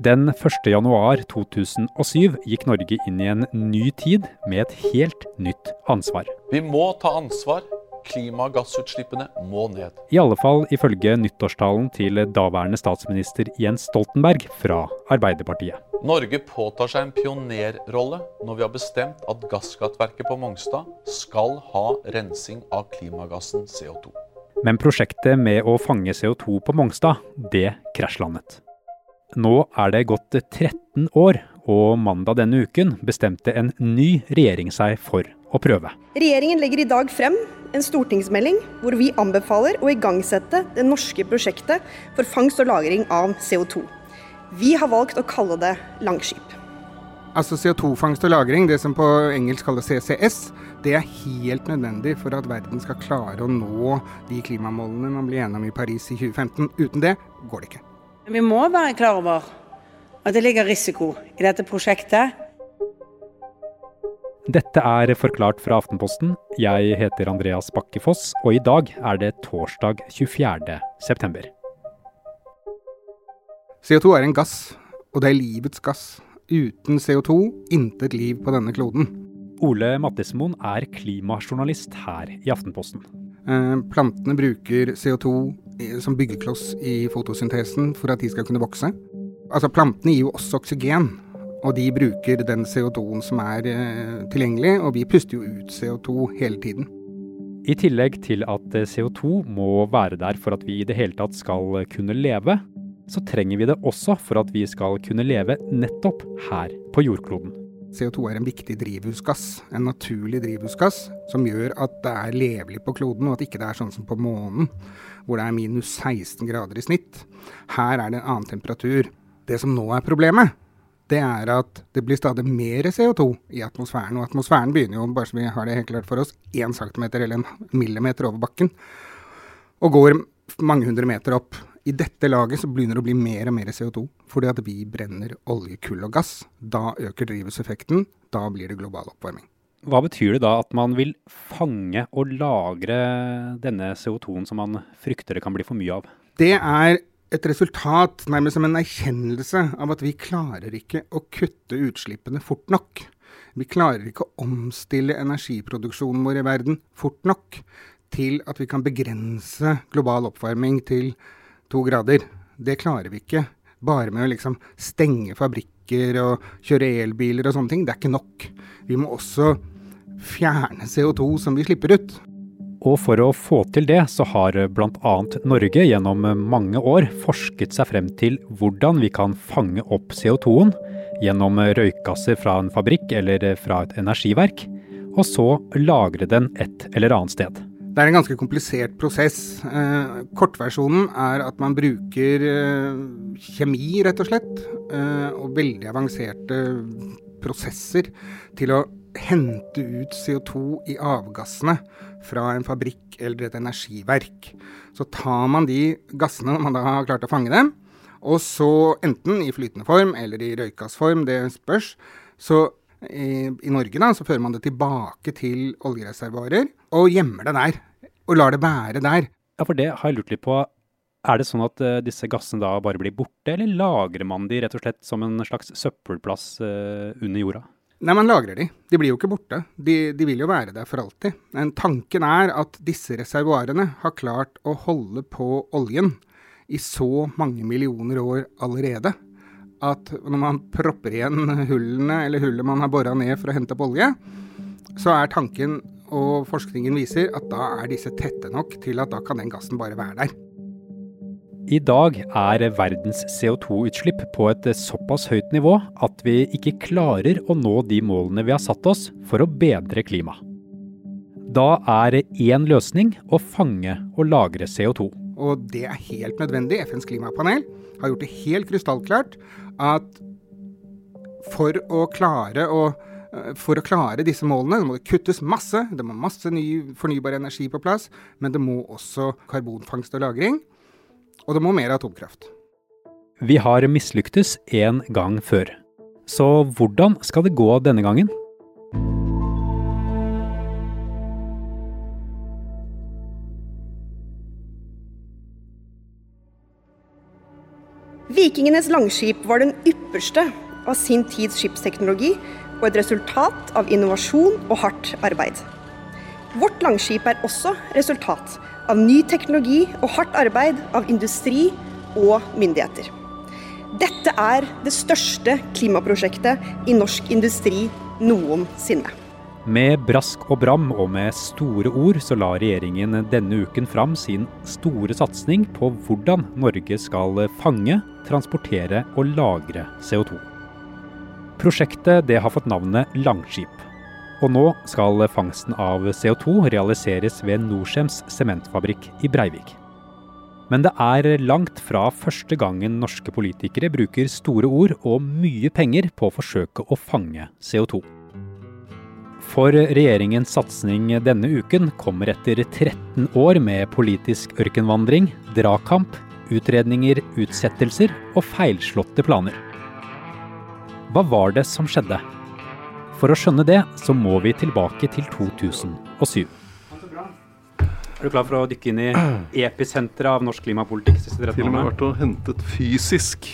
Den 1.1.2007 gikk Norge inn i en ny tid med et helt nytt ansvar. Vi må ta ansvar. Klimagassutslippene må ned. I alle fall ifølge nyttårstalen til daværende statsminister Jens Stoltenberg fra Arbeiderpartiet. Norge påtar seg en pionerrolle når vi har bestemt at gasskraftverket på Mongstad skal ha rensing av klimagassen CO2. Men prosjektet med å fange CO2 på Mongstad, det krasjlandet. Nå er det gått 13 år, og mandag denne uken bestemte en ny regjering seg for å prøve. Regjeringen legger i dag frem en stortingsmelding hvor vi anbefaler å igangsette det norske prosjektet for fangst og lagring av CO2. Vi har valgt å kalle det Langskip. Altså CO2-fangst og -lagring, det som på engelsk kalles CCS, det er helt nødvendig for at verden skal klare å nå de klimamålene man blir enig om i Paris i 2015. Uten det går det ikke. Vi må være klar over at det ligger risiko i dette prosjektet. Dette er Forklart fra Aftenposten. Jeg heter Andreas Bakkefoss, og i dag er det torsdag 24. september. CO2 er en gass, og det er livets gass. Uten CO2 intet liv på denne kloden. Ole Mattismoen er klimajournalist her i Aftenposten. Eh, plantene bruker CO2 som byggekloss i fotosyntesen for at de skal kunne vokse. Altså Plantene gir jo også oksygen, og de bruker den CO2-en som er eh, tilgjengelig, og vi puster jo ut CO2 hele tiden. I tillegg til at CO2 må være der for at vi i det hele tatt skal kunne leve, så trenger vi det også for at vi skal kunne leve nettopp her på jordkloden. CO2 er en viktig drivhusgass, en naturlig drivhusgass, som gjør at det er levelig på kloden, og at ikke det er sånn som på månen, hvor det er minus 16 grader i snitt. Her er det en annen temperatur. Det som nå er problemet, det er at det blir stadig mer CO2 i atmosfæren. Og atmosfæren begynner jo, bare så vi har det helt klart for oss, 1 cm eller en millimeter over bakken. Og går mange hundre meter opp. I dette laget så begynner det å bli mer og mer CO2, fordi at vi brenner olje, kull og gass. Da øker drivhuseffekten, da blir det global oppvarming. Hva betyr det da at man vil fange og lagre denne CO2-en som man frykter det kan bli for mye av? Det er et resultat, nærmest som en erkjennelse av at vi klarer ikke å kutte utslippene fort nok. Vi klarer ikke å omstille energiproduksjonen vår i verden fort nok til at vi kan begrense global oppvarming til to grader. Det klarer vi ikke bare med å liksom stenge fabrikker og kjøre elbiler og sånne ting. Det er ikke nok. Vi må også fjerne CO2 som vi slipper ut. Og for å få til det, så har bl.a. Norge gjennom mange år forsket seg frem til hvordan vi kan fange opp CO2-en gjennom røykgasser fra en fabrikk eller fra et energiverk, og så lagre den et eller annet sted. Det er en ganske komplisert prosess. Eh, kortversjonen er at man bruker eh, kjemi, rett og slett, eh, og veldig avanserte prosesser til å hente ut CO2 i avgassene fra en fabrikk eller et energiverk. Så tar man de gassene når man da har klart å fange dem, og så enten i flytende form eller i røykgassform, det spørs, så i, i, Norge da, så fører man det tilbake til oljereservoarer og gjemmer det der. Og lar det være der. Ja, for det har jeg lurt litt på. Er det sånn at uh, disse gassene da bare blir borte, eller lagrer man de rett og slett som en slags søppelplass uh, under jorda? Nei, man lagrer de. De blir jo ikke borte. De, de, vil jo være der for alltid. Men tanken er at disse reservoarene har klart å holde på oljen i så mange millioner år allerede at når man propper igjen hullene, eller hullet man har bora ned for å hente opp olje, så er tanken, og forskningen viser, at da er disse tette nok til at da kan den gassen bare være der. I dag er verdens CO2-utslipp på et såpass høyt nivå at vi ikke klarer å nå de målene vi har satt oss for å bedre klimaet. Da er én løsning å fange og lagre CO2. Og det er helt nødvendig. FNs klimapanel har gjort det helt krystallklart at for å klare å for å klare disse målene det må det kuttes masse, det må masse ny fornybar energi på plass, men det må også karbonfangst og -lagring. Og det må mer atomkraft. Vi har mislyktes en gang før. Så hvordan skal det gå denne gangen? Vikingenes langskip var den ypperste av sin tids skipsteknologi og et resultat av innovasjon og hardt arbeid. Vårt langskip er også resultat av ny teknologi og hardt arbeid av industri og myndigheter. Dette er det største klimaprosjektet i norsk industri noensinne. Med brask og bram og med store ord så la regjeringen denne uken fram sin store satsing på hvordan Norge skal fange, transportere og lagre CO2. Prosjektet det har fått navnet Langskip. Og nå skal fangsten av CO2 realiseres ved Norcems sementfabrikk i Breivik. Men det er langt fra første gangen norske politikere bruker store ord og mye penger på å forsøke å fange CO2. For regjeringens satsing denne uken kommer etter 13 år med politisk ørkenvandring, dragkamp, utredninger, utsettelser og feilslåtte planer. Hva var det som skjedde? For å skjønne det, så må vi tilbake til 2007. Er du klar for å dykke inn i episenteret av norsk klimapolitikk? Til og med vært og hentet fysisk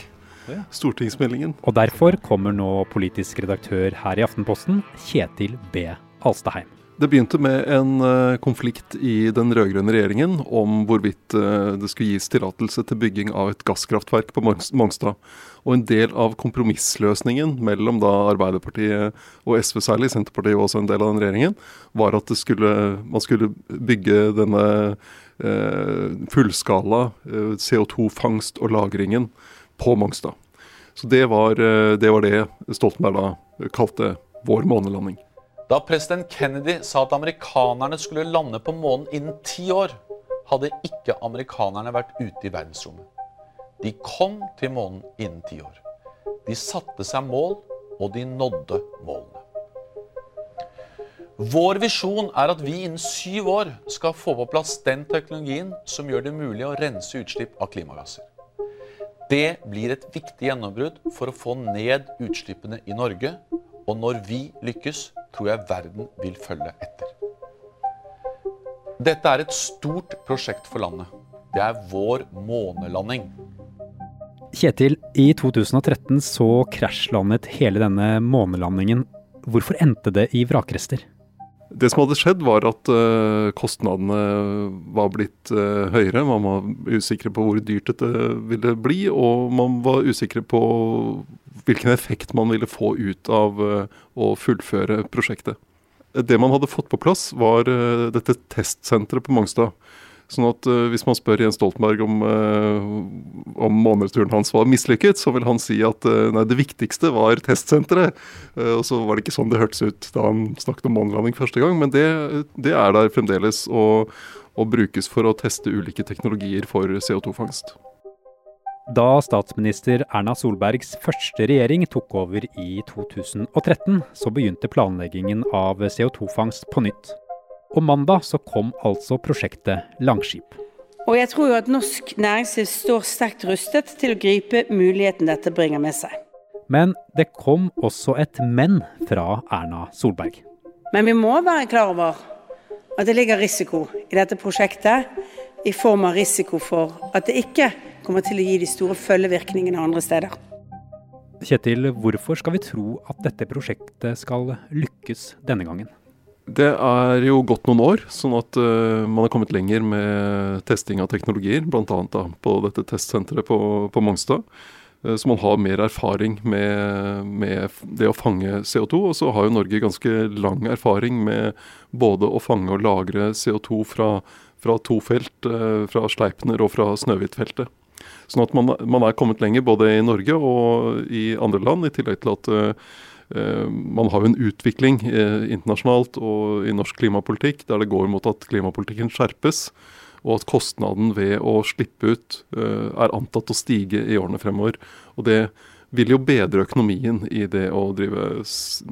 stortingsmeldingen. Og derfor kommer nå politisk redaktør her i Aftenposten, Kjetil B. Alstaheim. Det begynte med en uh, konflikt i den rød-grønne regjeringen om hvorvidt uh, det skulle gis tillatelse til bygging av et gasskraftverk på Mongstad. Og en del av kompromissløsningen mellom da Arbeiderpartiet og SV særlig, Senterpartiet var også en del av den regjeringen, var at skulle, man skulle bygge denne uh, fullskala CO2-fangst og -lagringen på Mongstad. Så det var, det var det Stoltenberg da kalte vår månelanding. Da president Kennedy sa at amerikanerne skulle lande på månen innen ti år, hadde ikke amerikanerne vært ute i verdensrommet. De kom til månen innen ti år. De satte seg mål, og de nådde målene. Vår visjon er at vi innen syv år skal få på plass den teknologien som gjør det mulig å rense utslipp av klimagasser. Det blir et viktig gjennombrudd for å få ned utslippene i Norge. Og når vi lykkes, tror jeg verden vil følge etter. Dette er et stort prosjekt for landet. Det er vår månelanding. Kjetil, i 2013 så krasjlandet hele denne månelandingen. Hvorfor endte det i vrakrester? Det som hadde skjedd, var at uh, kostnadene var blitt uh, høyere. Man var usikre på hvor dyrt dette ville bli, og man var usikre på hvilken effekt man ville få ut av uh, å fullføre prosjektet. Det man hadde fått på plass, var dette testsenteret på Mongstad. Sånn at uh, Hvis man spør Jens Stoltenberg om, uh, om måneturen hans var mislykket, så vil han si at uh, nei, det viktigste var testsenteret. og Så var det ikke sånn det hørtes ut da han snakket om månelanding første gang, men det, det er der fremdeles og, og, brukes for å teste ulike teknologier for CO2-fangst. Da statsminister Erna Solbergs første regjering tok over i 2013, så begynte planleggingen av CO2-fangst på nytt. Og mandag så kom altså prosjektet Langskip. Og jeg tror jo at norsk næringsliv står sterkt rustet til å gripe muligheten dette bringer med seg. Men det kom også et men fra Erna Solberg. Men vi må være klar over at det ligger risiko i dette prosjektet, i form av risiko for at det ikke kommer til å gi de store følgevirkningene andre steder. Kjetil, hvorfor skal vi tro at dette prosjektet skal lykkes denne gangen? Det er jo gått noen år, sånn at uh, man har kommet lenger med testing av teknologier. Bl.a. på dette testsenteret på, på Mongstad. Uh, så man har mer erfaring med, med, det å fange CO2. Og så har jo Norge ganske lang erfaring med både å fange og lagre CO2 fra, fra to felt, uh, fra Sleipner og fra Snøhvitfeltet. Sånn at man, man, er kommet lenger både i Norge og i andre land, i tillegg til at Eh, man har jo en utvikling eh, internasjonalt og i norsk klimapolitikk der det går mot at klimapolitikken skjerpes, og at kostnaden ved å slippe ut eh, er antatt å stige i årene fremover. Og det vil jo bedre økonomien i det å drive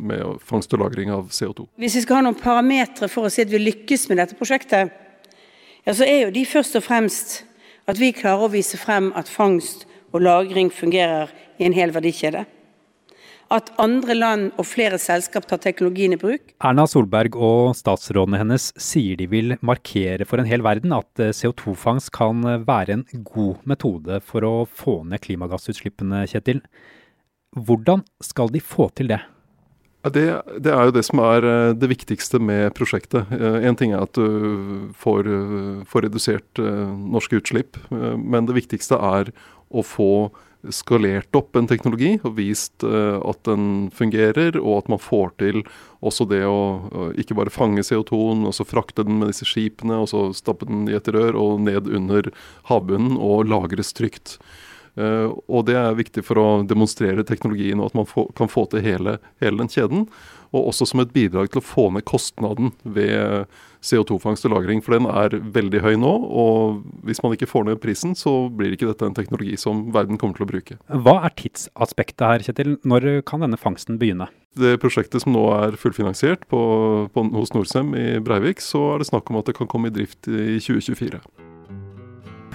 med fangst og lagring av CO2. Hvis vi skal ha noen parametere for å si at vi lykkes med dette prosjektet, ja, så er jo de først og fremst at vi klarer å vise frem at fangst og lagring fungerer i en hel verdikjede. at andre land og flere selskap tar teknologien i bruk. Erna Solberg og statsrådene hennes sier de vil markere for en hel verden at eh, CO2-fangst kan være en god metode for å få ned klimagassutslippene, Kjetil. Hvordan skal de få til det? Det, det, er jo det som er eh, det viktigste med prosjektet. Én ting er at du får, får redusert norske utslipp, men det viktigste er å få skalert opp en teknologi og vist at den fungerer, og at man får til også det å ikke bare fange CO2-en, og så frakte den med disse skipene, og så stappe den i et rør og ned under havbunnen og lagres trygt. Uh, og det er viktig for å demonstrere teknologien, og at man få, kan få til hele, hele den kjeden og også som et bidrag til å få ned kostnaden ved CO2-fangst og -lagring. For den er veldig høy nå, og hvis man ikke får ned prisen, så blir ikke dette en teknologi som verden kommer til å bruke. Hva er tidsaspektet her, Kjetil? Når kan denne fangsten begynne? Det prosjektet som nå er fullfinansiert på, på, hos Norcem i Breivik, så er det snakk om at det kan komme i drift i 2024.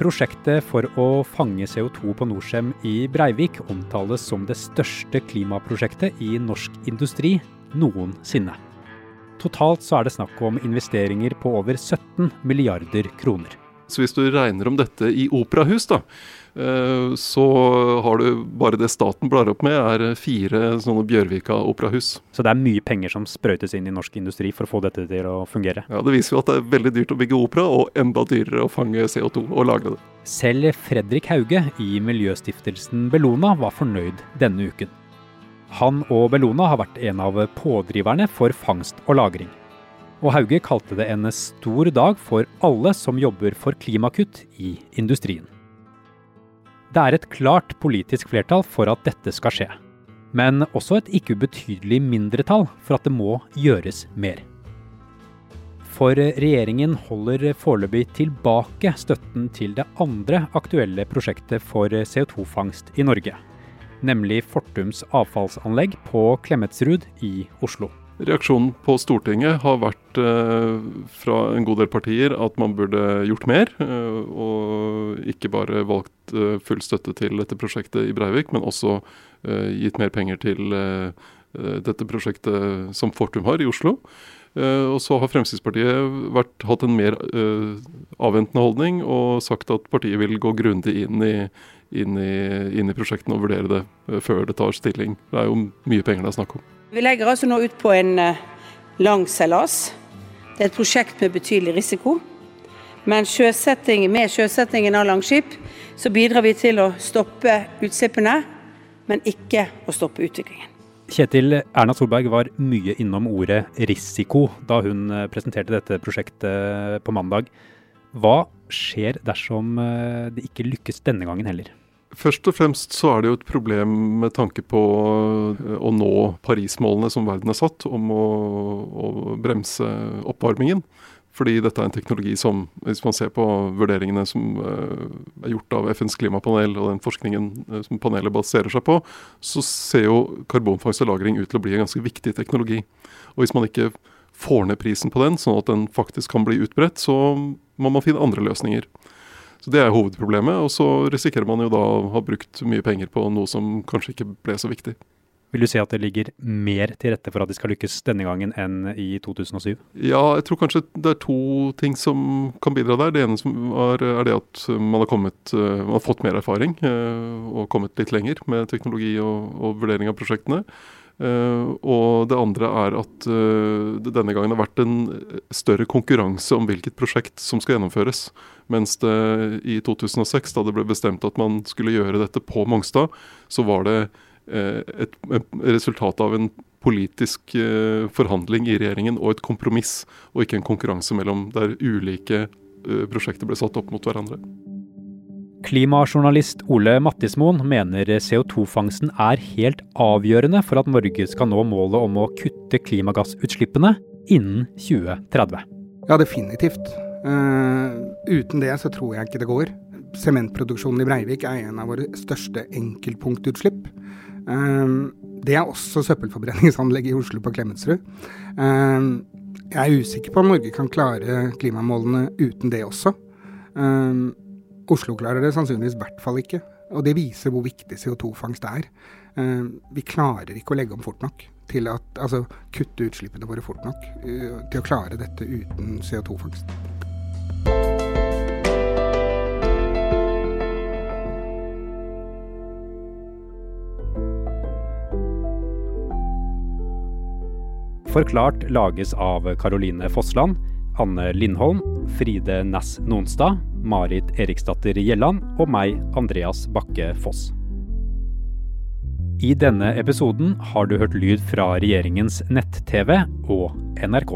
Prosjektet for å fange CO2 på Norcem i Breivik omtales som det største klimaprosjektet i norsk industri noensinne. Totalt så er det snakk om investeringer på over 17 milliarder kroner. Så hvis du regner om dette i operahus, da, eh, så har du bare det staten blar opp med, er fire sånne Bjørvika-operahus. Så det er mye penger som sprøytes inn i norsk industri for å få dette til å fungere? Ja, det viser jo at det er veldig dyrt å bygge opera, og enda dyrere å fange CO2 og lagre det. Selv Fredrik Hauge i miljøstiftelsen Bellona var fornøyd denne uken. Han og Bellona har vært en av pådriverne for fangst og lagring. Og Hauge kalte det en stor dag for alle som jobber for klimakutt i industrien. Det er et klart politisk flertall for at dette skal skje. Men også et ikke ubetydelig mindretall for at det må gjøres mer. For regjeringen holder foreløpig tilbake støtten til det andre aktuelle prosjektet for CO2-fangst i Norge nemlig Fortums avfallsanlegg på Klemetsrud i Oslo. Reaksjonen på Stortinget har vært eh, fra en god del partier at man burde gjort mer. Eh, og ikke bare valgt eh, full støtte til dette prosjektet i Breivik, men også gitt mer penger til dette prosjektet som Fortum har i Oslo. Og så har Fremskrittspartiet vært, hatt en mer avventende holdning og sagt at partiet vil gå grundig inn i, inn i, inn i prosjektene og vurdere det før det tar stilling. Det er jo mye penger det er snakk om. Vi legger altså nå ut på en uh, lang seilas. Det er et prosjekt med betydelig risiko. Men sjøsetting, med sjøsettingen av Langskip så bidrar vi til å stoppe utslippene, men ikke å stoppe utviklingen. Kjetil Erna Solberg var mye innom ordet risiko da hun eh, presenterte dette prosjektet på mandag. Hva skjer dersom det ikke lykkes denne gangen heller? Først og fremst så er det jo et problem med tanke på eh, å nå Paris-målene som verden har satt om å, å, bremse oppvarmingen. Fordi dette er en teknologi som, hvis man ser på vurderingene som uh, er gjort av FNs klimapanel og den forskningen uh, som panelet baserer seg på, så ser jo karbonfangst og -lagring ut til å bli en ganske viktig teknologi. Og hvis man ikke får ned prisen på den, sånn at den faktisk kan bli utbredt, så må man finne andre løsninger. Så Det er hovedproblemet. Og så risikerer man jo da å ha brukt mye penger på noe som kanskje ikke ble så viktig. Vil du si at det ligger mer til rette for at de skal lykkes denne gangen enn i 2007? Ja, jeg tror kanskje det er to ting som kan bidra der. Det ene er, er det at man har, kommet, eh, man har, fått mer erfaring eh, og kommet litt lenger med teknologi og, og vurdering av prosjektene. Uh, og det andre er at uh, det denne gangen har vært en større konkurranse om hvilket prosjekt som skal gjennomføres. Mens det i 2006, da det ble bestemt at man skulle gjøre dette på Mongstad, så var det et, et, resultat av en politisk forhandling i regjeringen og et kompromiss, og ikke en konkurranse mellom der ulike prosjekter ble satt opp mot hverandre. Klimajournalist Ole Mattismoen mener CO2-fangsten er helt avgjørende for at Norge skal nå målet om å kutte klimagassutslippene innen 2030. Ja, definitivt. Uh, uten det så tror jeg ikke det går. Sementproduksjonen i Breivik er en av våre største enkeltpunktutslipp. Uh, det er også søppelforbrenningsanlegget i Oslo på Klemetsrud. Uh, jeg er usikker på om Norge kan klare klimamålene uten det også. Oslo klarer det sannsynligvis i hvert fall ikke. Og det viser hvor viktig CO2-fangst er. Eh, vi klarer ikke å legge om fort nok til at Altså kutte utslippene våre fort nok eh, til å klare dette uten CO2-fangst. Forklart lages av Caroline Fossland, Anne Lindholm, Fride Næss Nonstad, Marit Eriksdatter Gjelland og meg, Andreas Bakke Foss. I denne episoden har du hørt lyd fra regjeringens nett-TV og NRK.